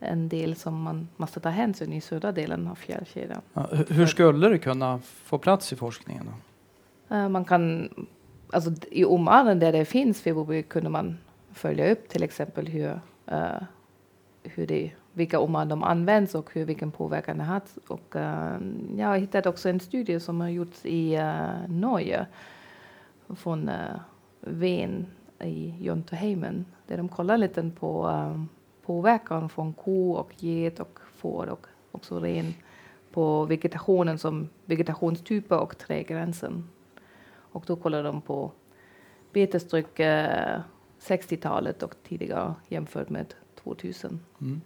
[SPEAKER 3] en del som man måste ta hänsyn i södra delen av fjällkedjan.
[SPEAKER 1] Ja, hu- Hur skulle det kunna få plats i forskningen? Då?
[SPEAKER 3] Eh, Man kan, alltså i områden där det finns fäbodbruk kunde man följa upp till exempel hur, eh, hur det, vilka områden de används och hur, vilken påverkan det har haft. Och, uh, jag har hittat också en studie som har gjorts i uh, Norge från eh, uh, Ven i Jontoheimen där de kollar lite på eh, påverkan från ko och get och får och också ren på vegetationen som vegetationstyper och trädgränsen. Och då kollar de på betestryck 60-talet och tidigare jämfört med 2000.
[SPEAKER 1] Mm.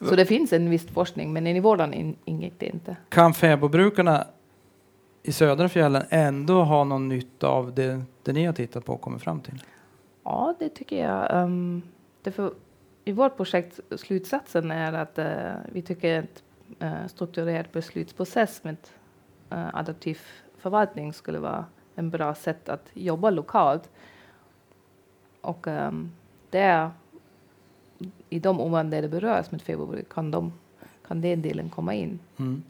[SPEAKER 3] Så det finns en viss forskning, men i in, ingick det inte.
[SPEAKER 1] Kan fäbodbrukarna i södra fjällen ändå ha någon nytta av det, det ni har tittat på och kommit fram till?
[SPEAKER 3] Ja, det tycker jag. Um, därför, I vårt projekt, slutsatsen är att eh, vi tycker att uh, strukturerad beslutsprocess med uh, adaptiv förvaltning skulle vara en bra sätt att jobba lokalt. Och um, där, i de områden där det berörs med fäbodbruk kan, de, kan den delen komma in
[SPEAKER 1] Mm.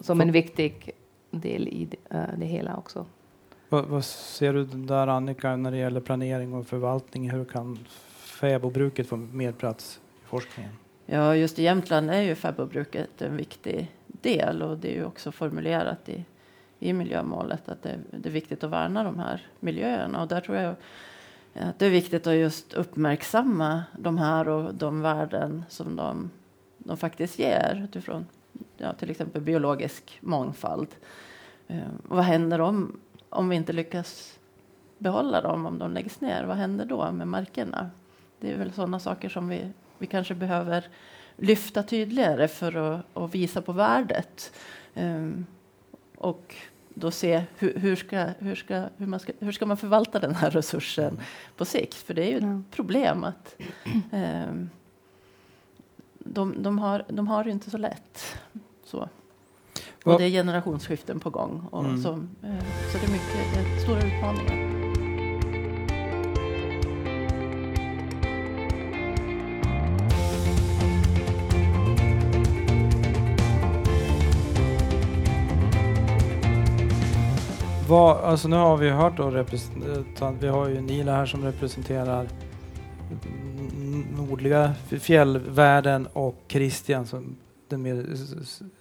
[SPEAKER 3] som en viktig del i det, eh, det hela också.
[SPEAKER 1] Vad, vad ser du där Annika när det gäller planering och förvaltning? Hur kan fäbodbruket få mer plats i forskningen?
[SPEAKER 4] Ja, just i Jämtland är ju fäbodbruket en viktig del och det är ju också formulerat i, i miljömålet att det, det är viktigt att värna de här miljöerna och där tror jag att det är viktigt att just uppmärksamma de här och de värden som de, de faktiskt ger utifrån ja, till exempel biologisk mångfald. Ehm, och vad händer om, om vi inte lyckas behålla dem, om de läggs ner? Vad händer då med markerna? Det är väl sådana saker som vi, vi kanske behöver lyfta tydligare för att, att visa på värdet. Um, och då se hur, hur, ska, hur, ska, hur, man ska, hur ska man förvalta den här resursen på sikt? För det är ju
[SPEAKER 3] Ja.
[SPEAKER 4] ett problem att um, de, de, har, de har det inte så lätt. Så. Och det är generationsskiften på gång. Och
[SPEAKER 1] Mm.
[SPEAKER 4] så, eh, så det är mycket det är stora utmaningar.
[SPEAKER 1] Vad, alltså nu har vi hört då representant, vi har ju Nila här som representerar nordliga fjällvärlden och Christian som den mer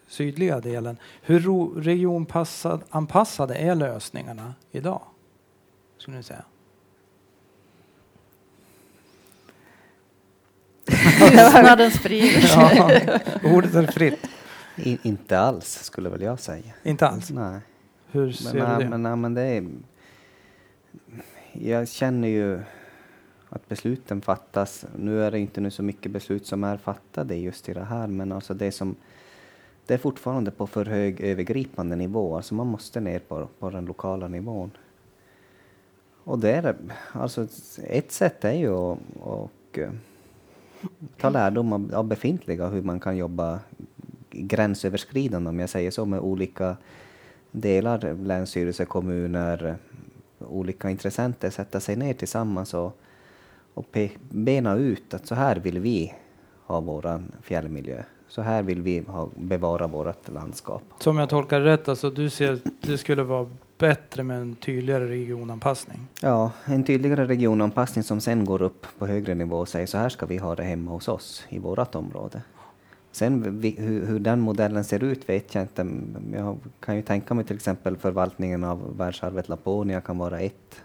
[SPEAKER 1] sydliga delen. Hur regionanpassade är lösningarna idag? Skulle ni säga? [LAUGHS]
[SPEAKER 4] Tystnaden sprider sig.
[SPEAKER 1] Ja, ordet är fritt.
[SPEAKER 5] I, inte alls, skulle väl jag säga.
[SPEAKER 1] Inte alls.
[SPEAKER 5] Nej.
[SPEAKER 1] Hur
[SPEAKER 5] Men,
[SPEAKER 1] ser
[SPEAKER 5] nej,
[SPEAKER 1] du det?
[SPEAKER 5] men, men det är... Jag känner ju att besluten fattas. Nu är det inte nu så mycket beslut som är fattade just i det här, men alltså det som det är fortfarande på för hög övergripande nivå, alltså man måste ner på, på den lokala nivån. Och det är, alltså ett sätt är ju att och, eh, ta lärdom av, av befintliga, hur man kan jobba gränsöverskridande, om jag säger så, med olika delar, länsstyrelse, kommuner, olika intressenter, sätta sig ner tillsammans och, och bena ut att så här vill vi ha vår fjällmiljö. Så här vill vi ha, bevara vårt landskap.
[SPEAKER 1] Som jag tolkar rätt, alltså du ser att det skulle vara bättre med en tydligare regionanpassning?
[SPEAKER 5] Ja, en tydligare regionanpassning som sen går upp på högre nivå och säger så här ska vi ha det hemma hos oss i vårt område. Sen vi, hur, hur, den modellen ser ut vet jag inte. Jag kan ju tänka mig till exempel förvaltningen av världsarvet Laponia kan vara ett.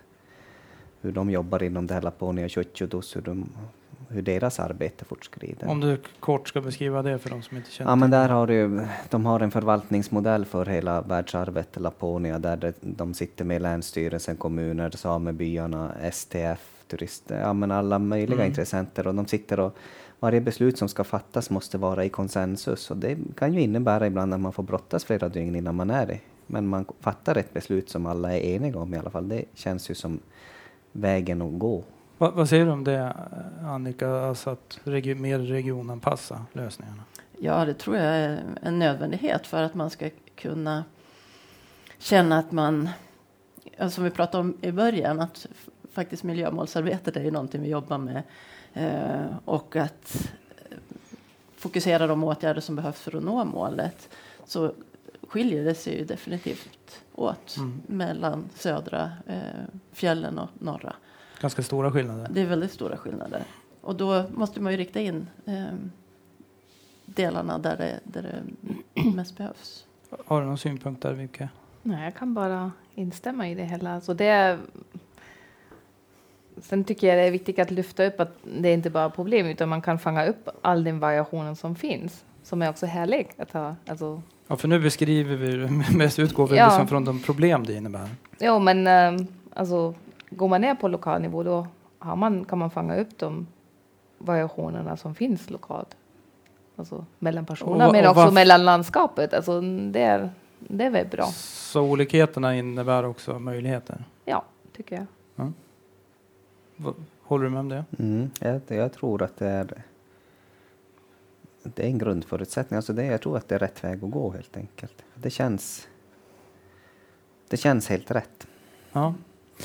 [SPEAKER 5] Hur de jobbar inom det här Laponia Tjotjodus, hur, de, hur deras arbete fortskrider.
[SPEAKER 1] Om du kort ska beskriva det för de som inte känner
[SPEAKER 5] Ja, men där har du, de har en förvaltningsmodell för hela världsarvet Laponia där de sitter med länsstyrelsen, kommuner, samebyarna, STF, turister, ja men alla möjliga mm. intressenter och de sitter och varje beslut som ska fattas måste vara i konsensus och det kan ju innebära ibland att man får brottas flera dygn innan man är det. Men man fattar ett beslut som alla är eniga om i alla fall. Det känns ju som vägen att gå.
[SPEAKER 1] Va, vad säger du om det Annika, alltså att regi mer regionanpassa lösningarna?
[SPEAKER 4] Ja, det tror jag är en nödvändighet för att man ska kunna känna att man, som vi pratade om i början, att faktiskt miljömålsarbetet är ju någonting vi jobbar med och att fokusera de åtgärder som behövs för att nå målet så skiljer det sig ju definitivt åt mm. mellan södra eh, fjällen och norra.
[SPEAKER 1] Ganska stora skillnader.
[SPEAKER 4] Det är väldigt stora skillnader. Och då måste man ju rikta in eh, delarna där det, där det mest behövs.
[SPEAKER 1] Har du någon synpunkt där, Vicky?
[SPEAKER 3] Nej, jag kan bara instämma i det hela. Alltså det Sen tycker jag det är viktigt att lyfta upp att det är inte bara problem utan man kan fånga upp all den variationen som finns som är också härlig att ha. Alltså,
[SPEAKER 1] ja, för nu beskriver vi [LAUGHS] mest utgår vi ja. liksom från de problem det innebär.
[SPEAKER 3] Ja, men äh, alltså går man ner på lokal nivå då har man, kan man fånga upp de variationerna som finns lokalt. Alltså mellan personerna och, men och också mellan landskapet. Alltså, det, är, det är väl bra.
[SPEAKER 1] Så olikheterna innebär också möjligheter?
[SPEAKER 3] Ja, tycker jag. Ja.
[SPEAKER 1] Håller du med om det?
[SPEAKER 5] Mm, jag, jag, tror att det är, det är en grundförutsättning. Alltså det, jag tror att det är rätt väg att gå helt enkelt. Det känns, det känns helt rätt.
[SPEAKER 4] Ja.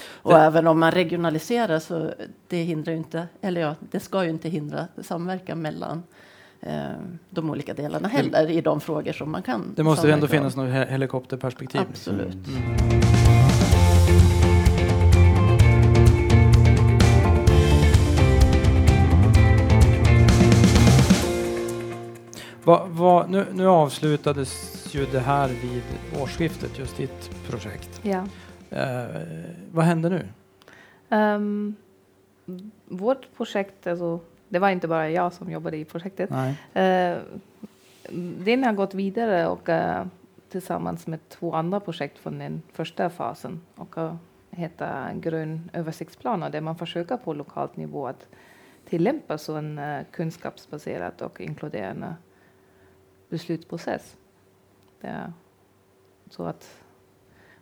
[SPEAKER 4] Och det, även om man regionaliserar så det hindrar ju inte, eller ja, det ska ju inte hindra samverkan mellan eh, de olika delarna heller i de frågor som man kan.
[SPEAKER 1] Det måste ändå finnas något helikopterperspektiv.
[SPEAKER 4] Absolut. Mm.
[SPEAKER 1] Va, va, nu, nu, avslutades ju det här vid årsskiftet, just ditt projekt.
[SPEAKER 3] Ja.
[SPEAKER 1] Eh, vad hände nu? Um,
[SPEAKER 3] vårt projekt, alltså, det var inte bara jag som jobbade i projektet.
[SPEAKER 1] Nej.
[SPEAKER 3] Uh, den har gått vidare och uh, tillsammans med två andra projekt från den första fasen och uh, heter Grön översiktsplan där man försöker på lokalt nivå att tillämpa så en uh, kunskapsbaserad och inkluderande beslutsprocess. Det så att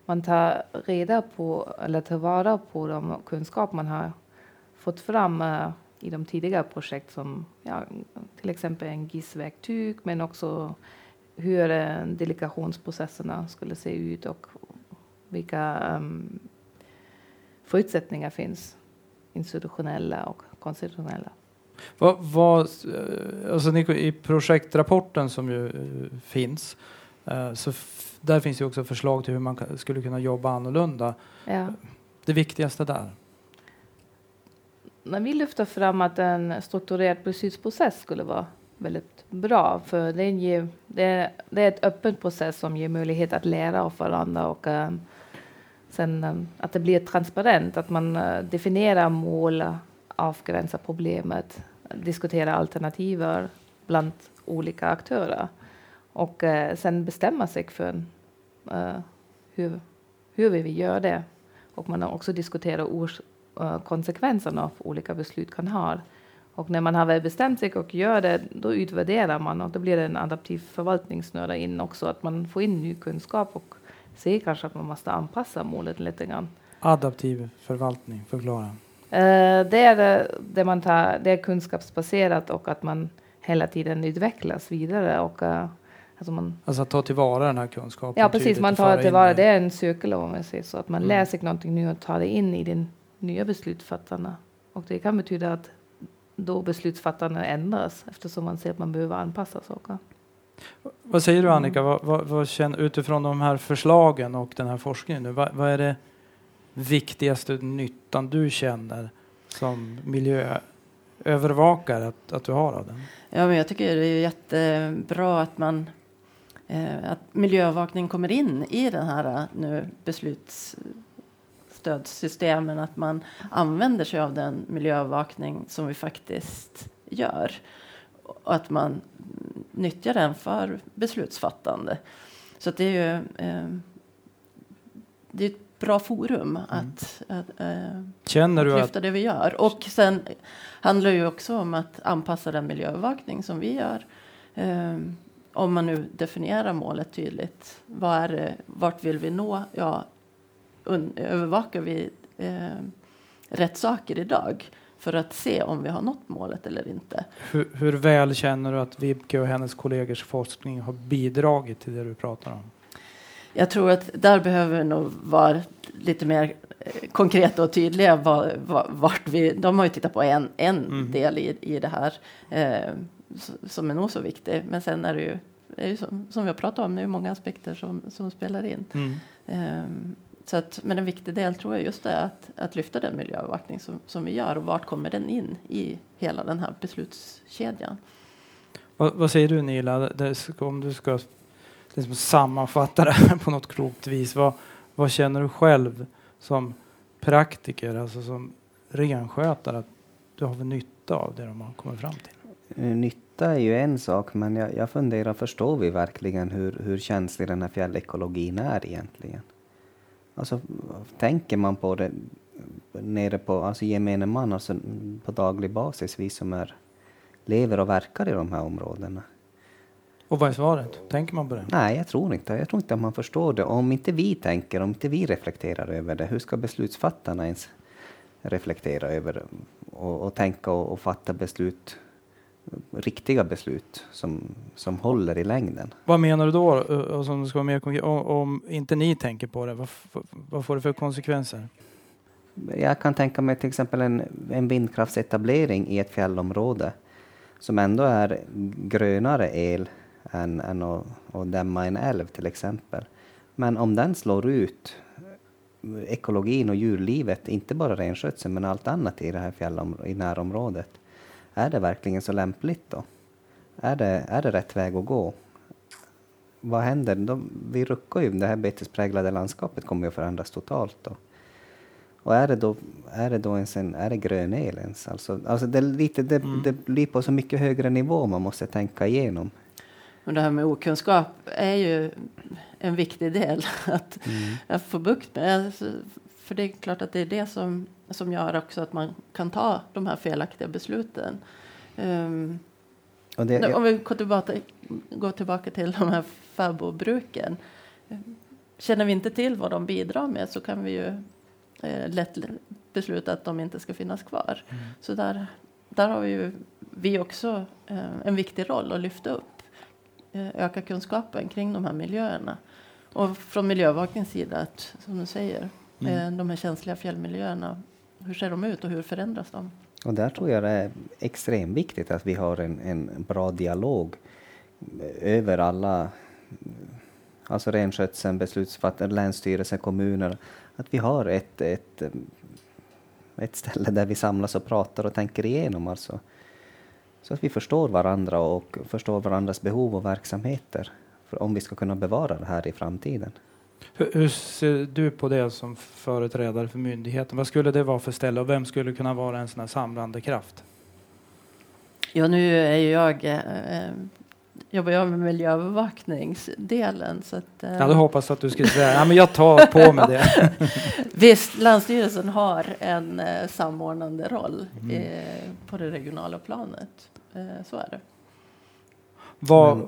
[SPEAKER 3] man tar reda på eller tar vara på de kunskap man har fått fram uh, i de tidigare projekt som ja, till exempel en GIS-verktyg men också hur uh, delegationsprocesserna skulle se ut och vilka um, förutsättningar finns institutionella och konstitutionella.
[SPEAKER 1] Vad, vad, eh, alltså I projektrapporten som ju eh, finns, eh, så där finns ju också förslag till hur man skulle kunna jobba annorlunda.
[SPEAKER 3] Ja.
[SPEAKER 1] Det viktigaste där?
[SPEAKER 3] När vi lyfter fram att en strukturerad beslutsprocess skulle vara väldigt bra, för det är, det är, det är ett öppen process som ger möjlighet att lära av varandra och um, sen um, att det blir transparent, att man uh, definierar mål, avgränsar problemet, diskutera alternativ bland olika aktörer och eh, sen bestämma sig för eh, hur, hur vi vill göra det. Och man har också diskuterat ors uh, konsekvenserna av olika beslut kan ha. Och när man har väl bestämt sig och gör det, då utvärderar man och då blir det en adaptiv förvaltningsnöra in också, att man får in ny kunskap och ser kanske att man måste anpassa målet lite grann.
[SPEAKER 1] Adaptiv förvaltning, förklara.
[SPEAKER 3] Eh, det är det man tar, det är kunskapsbaserat och att man hela tiden utvecklas vidare och uh,
[SPEAKER 1] alltså, man, alltså att ta tillvara den här kunskapen.
[SPEAKER 3] Ja, precis. Man tar tillvara. Det är en cykel om man säger så att man mm. läser någonting nytt och tar det in i den nya beslutsfattarna. Och det kan betyda att då beslutsfattarna ändras eftersom man ser att man behöver anpassa saker.
[SPEAKER 1] Vad säger du Annika, mm. vad, vad, vad känner, utifrån de här förslagen och den här forskningen, nu, vad, vad, är det viktigaste nyttan du känner som miljöövervakare att, att du har av den?
[SPEAKER 4] Ja, men jag tycker det är jättebra att man eh, att miljöövervakning kommer in i den här eh, nu beslutsstödsystemen, att man använder sig av den miljöövervakning som vi faktiskt gör och att man nyttjar den för beslutsfattande. Så det är ju eh, det är ett bra forum mm. att, att, eh,
[SPEAKER 1] Känner du
[SPEAKER 4] att att... det vi gör. Och sen handlar det ju också om att anpassa den miljöövervakning som vi gör. Eh, om man nu definierar målet tydligt. Vad är det, vart vill vi nå? Ja, övervakar vi eh, rätt saker idag för att se om vi har nått målet eller inte.
[SPEAKER 1] Hur, hur väl känner du att Vibke och hennes kollegors forskning har bidragit till det du pratar om?
[SPEAKER 4] Jag tror att där behöver vi nog vara lite mer eh, konkreta och tydliga. Var, var, vart vi, de har ju tittat på en, en mm. del i, i det här eh, som är nog så viktig. Men sen är det ju, är ju som, som vi har pratat om, det är många aspekter som, som spelar in. Mm. Eh, så att, men en viktig del tror jag just är att, att lyfta den miljöövervakning som, som vi gör och vart kommer den in i hela den här beslutskedjan.
[SPEAKER 1] Vad, vad säger du Nila, om du ska liksom sammanfatta det här på något klokt vis. Vad, vad känner du själv som praktiker, alltså som renskötare, att du har för nytta av det de har kommit fram till?
[SPEAKER 5] Eh, nytta är ju en sak, men jag, jag funderar, förstår vi verkligen hur, hur känslig den här fjällekologin är egentligen? Alltså, tänker man på det nere på alltså gemene man, alltså på daglig basis, vi som är, lever och verkar i de här områdena?
[SPEAKER 1] Och vad är svaret? Tänker man på det?
[SPEAKER 5] Nej, jag tror inte. Jag tror inte att man förstår det. Om inte vi tänker, om inte vi reflekterar över det, hur ska beslutsfattarna ens reflektera över det och, och tänka och, och fatta beslut riktiga beslut som, som håller i längden.
[SPEAKER 1] Vad menar du då? Och som ska vara mer om, om inte ni tänker på det, vad, vad får det för konsekvenser?
[SPEAKER 5] Jag kan tänka mig till exempel en, en vindkraftsetablering i ett fjällområde som ändå är grönare el än, än att, att dämma en älv till exempel. Men om den slår ut ekologin och djurlivet, inte bara renskötseln men allt annat i det här fjällom- i närområdet, är det verkligen så lämpligt då? Är det, är det rätt väg att gå? Vad händer? De, vi ruckar ju, det här betespräglade landskapet kommer ju att förändras totalt då. Och är det då, är det då ens en, är det grön el ens? Alltså, alltså det, lite, det, mm. det blir på så mycket högre nivå man måste tänka igenom.
[SPEAKER 4] Och det här med okunskap är ju en viktig del [LAUGHS] att, mm. att få bukt med. Alltså, för det är klart att det är det som som gör också att man kan ta de här felaktiga besluten. Um, det, om vi går tillbaka, går tillbaka till de här fäbodbruken. Känner vi inte till vad de bidrar med så kan vi ju eh, lätt besluta att de inte ska finnas kvar. Mm. Så där, där har vi ju vi också eh, en viktig roll att lyfta upp. Eh, öka kunskapen kring de här miljöerna. Och från miljöövervakningens sida, att, som du säger, mm. Eh, de här känsliga fjällmiljöerna hur ser de ut och hur förändras de?
[SPEAKER 5] Och där tror jag det är extremt viktigt att vi har en, en bra dialog över alla, alltså renskötseln, beslutsfattare, länsstyrelsen, kommuner, att vi har ett, ett, ett ställe där vi samlas och pratar och tänker igenom alltså. Så att vi förstår varandra och förstår varandras behov och verksamheter för om vi ska kunna bevara det här i framtiden.
[SPEAKER 1] Hur, hur, ser du på det som företrädare för myndigheten? Vad skulle det vara för ställe och vem skulle kunna vara en sån här samlande kraft?
[SPEAKER 4] Ja, nu är ju jag eh, jobbar jag med miljöövervakningsdelen. Så att, eh,
[SPEAKER 1] Jag hade hoppats att du skulle säga ja, men jag tar på mig det. [LAUGHS]
[SPEAKER 4] Visst, Länsstyrelsen har en eh, samordnande roll
[SPEAKER 1] Mm.
[SPEAKER 4] eh, på det regionala planet. Eh, så är det.
[SPEAKER 1] Vad,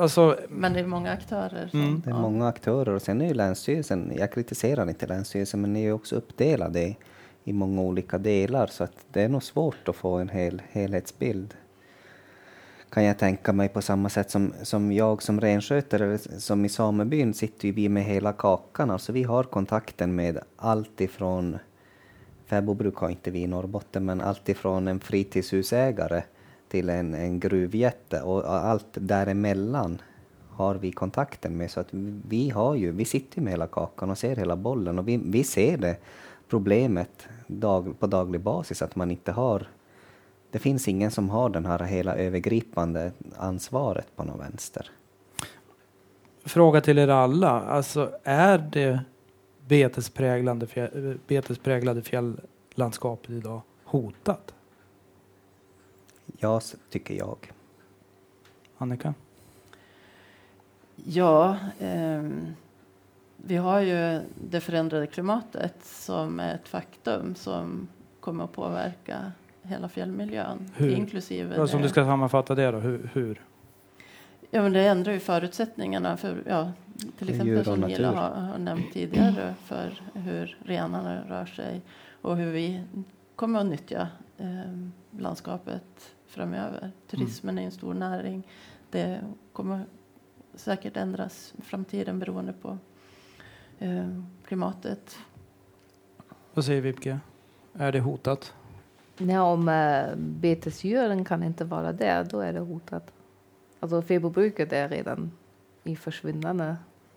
[SPEAKER 1] alltså,
[SPEAKER 4] Men det är många aktörer. Som,
[SPEAKER 1] Mm.
[SPEAKER 5] Det är
[SPEAKER 4] ja.
[SPEAKER 5] många aktörer och sen är ju Länsstyrelsen, jag kritiserar inte Länsstyrelsen, men ni är ju också uppdelade i, i många olika delar så att det är nog svårt att få en hel helhetsbild. Kan jag tänka mig på samma sätt som, som jag som renskötare, som i samebyn sitter ju vi med hela kakan, alltså vi har kontakten med allt ifrån fäbodbruk har inte vi i Norrbotten, men allt ifrån en fritidshusägare till en, en gruvjätte. Och allt däremellan har vi kontakten med. Så att vi, har ju, vi sitter ju med hela kakan och ser hela bollen. Och vi, vi ser det problemet dag, på daglig basis att man inte har det finns ingen som har den här hela övergripande ansvaret på någon vänster.
[SPEAKER 1] fråga till er alla. Alltså, är det betespräglade, fjäll, betespräglade fjälllandskapet idag hotat?
[SPEAKER 5] Ja, tycker jag.
[SPEAKER 1] Annika?
[SPEAKER 4] Ja, ehm, vi har ju det förändrade klimatet som är ett faktum som kommer att påverka hela fjällmiljön.
[SPEAKER 1] Hur?
[SPEAKER 4] Inklusive
[SPEAKER 1] Alltså, om du ska sammanfatta det då, hur? hur?
[SPEAKER 4] Ja, men det ändrar ju förutsättningarna för, ja, till exempel som
[SPEAKER 5] natur.
[SPEAKER 4] har, har nämnt tidigare, för hur renarna rör sig och hur vi kommer att nyttja eh, landskapet framöver. Turismen är en stor näring. Det kommer säkert ändras i framtiden beroende på eh, klimatet.
[SPEAKER 1] Vad säger Vibke? Är det hotat?
[SPEAKER 3] Nej, om äh, betesdjuren kan inte vara där, då är det hotat. Alltså fäbodbruket är redan i försvinnande,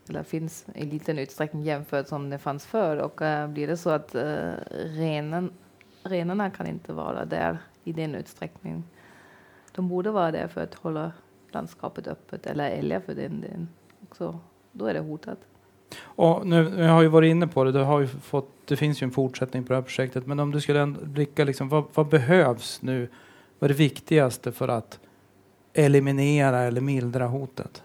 [SPEAKER 3] eller finns i liten utsträckning jämfört som det fanns förr. Och äh, blir det så att äh, renen, renarna kan inte vara där i den utsträckningen. De borde vara där för att hålla landskapet öppet, eller älgar för den delen. också. Då är det hotat.
[SPEAKER 1] Och nu, jag har ju varit inne på det, det, har fått, det finns ju en fortsättning på det här projektet. Men om du skulle blicka, liksom, vad, vad behövs nu? Vad är det viktigaste för att eliminera eller mildra hotet?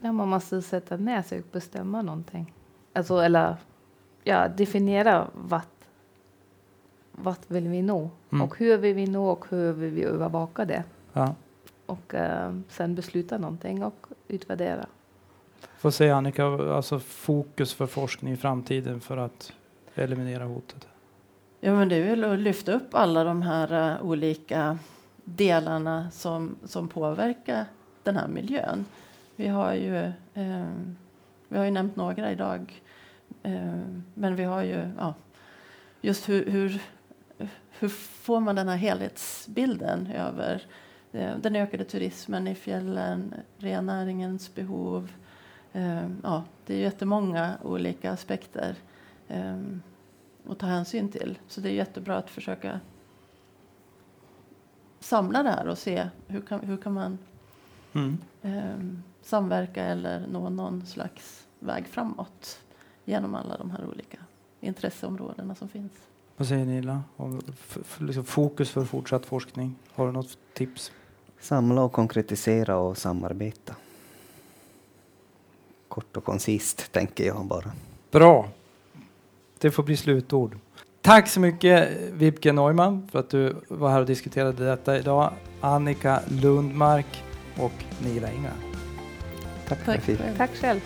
[SPEAKER 3] Ja, man måste sätta ner sig och bestämma någonting. Alltså, eller ja, definiera vart, vart vill vi nå
[SPEAKER 1] Mm.
[SPEAKER 3] och hur vill vi nå och hur vill vi övervaka det.
[SPEAKER 1] Ja.
[SPEAKER 3] Och eh, sen besluta någonting och utvärdera.
[SPEAKER 1] Vad säger Annika, alltså fokus för forskning i framtiden för att eliminera hotet?
[SPEAKER 4] Ja, men det är väl att lyfta upp alla de här uh, olika delarna som, som påverkar den här miljön. Vi har ju, eh, vi har ju nämnt några idag, eh, men vi har ju ja, just hur, hur, hur får man den här helhetsbilden över eh, den ökade turismen i fjällen, rennäringens behov. Eh, ja, det är jättemånga olika aspekter. Eh, att ta hänsyn till. Så det är jättebra att försöka samla det här och se hur kan, hur kan man
[SPEAKER 1] Mm.
[SPEAKER 4] eh, samverka eller nå någon slags väg framåt genom alla de här olika intresseområdena som finns.
[SPEAKER 1] Vad säger Nila? Om liksom fokus för fortsatt forskning. Har du något tips?
[SPEAKER 5] Samla och konkretisera och samarbeta. Kort och koncist, tänker jag bara.
[SPEAKER 1] Bra. Det får bli slutord. Tack så mycket Vibke Neumann för att du var här och diskuterade detta idag. Annika Lundmark och Nila Inga.
[SPEAKER 5] Tack för
[SPEAKER 4] Tack.
[SPEAKER 3] Tack själv.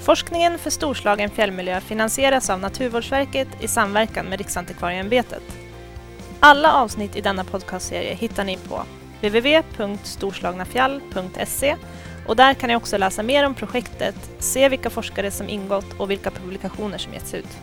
[SPEAKER 2] Forskningen för Storslagen fjällmiljö finansieras av Naturvårdsverket i samverkan med Riksantikvarieämbetet. Alla avsnitt i denna podcastserie hittar ni på www.storslagnafjall.se och där kan ni också läsa mer om projektet, se vilka forskare som ingått och vilka publikationer som getts ut.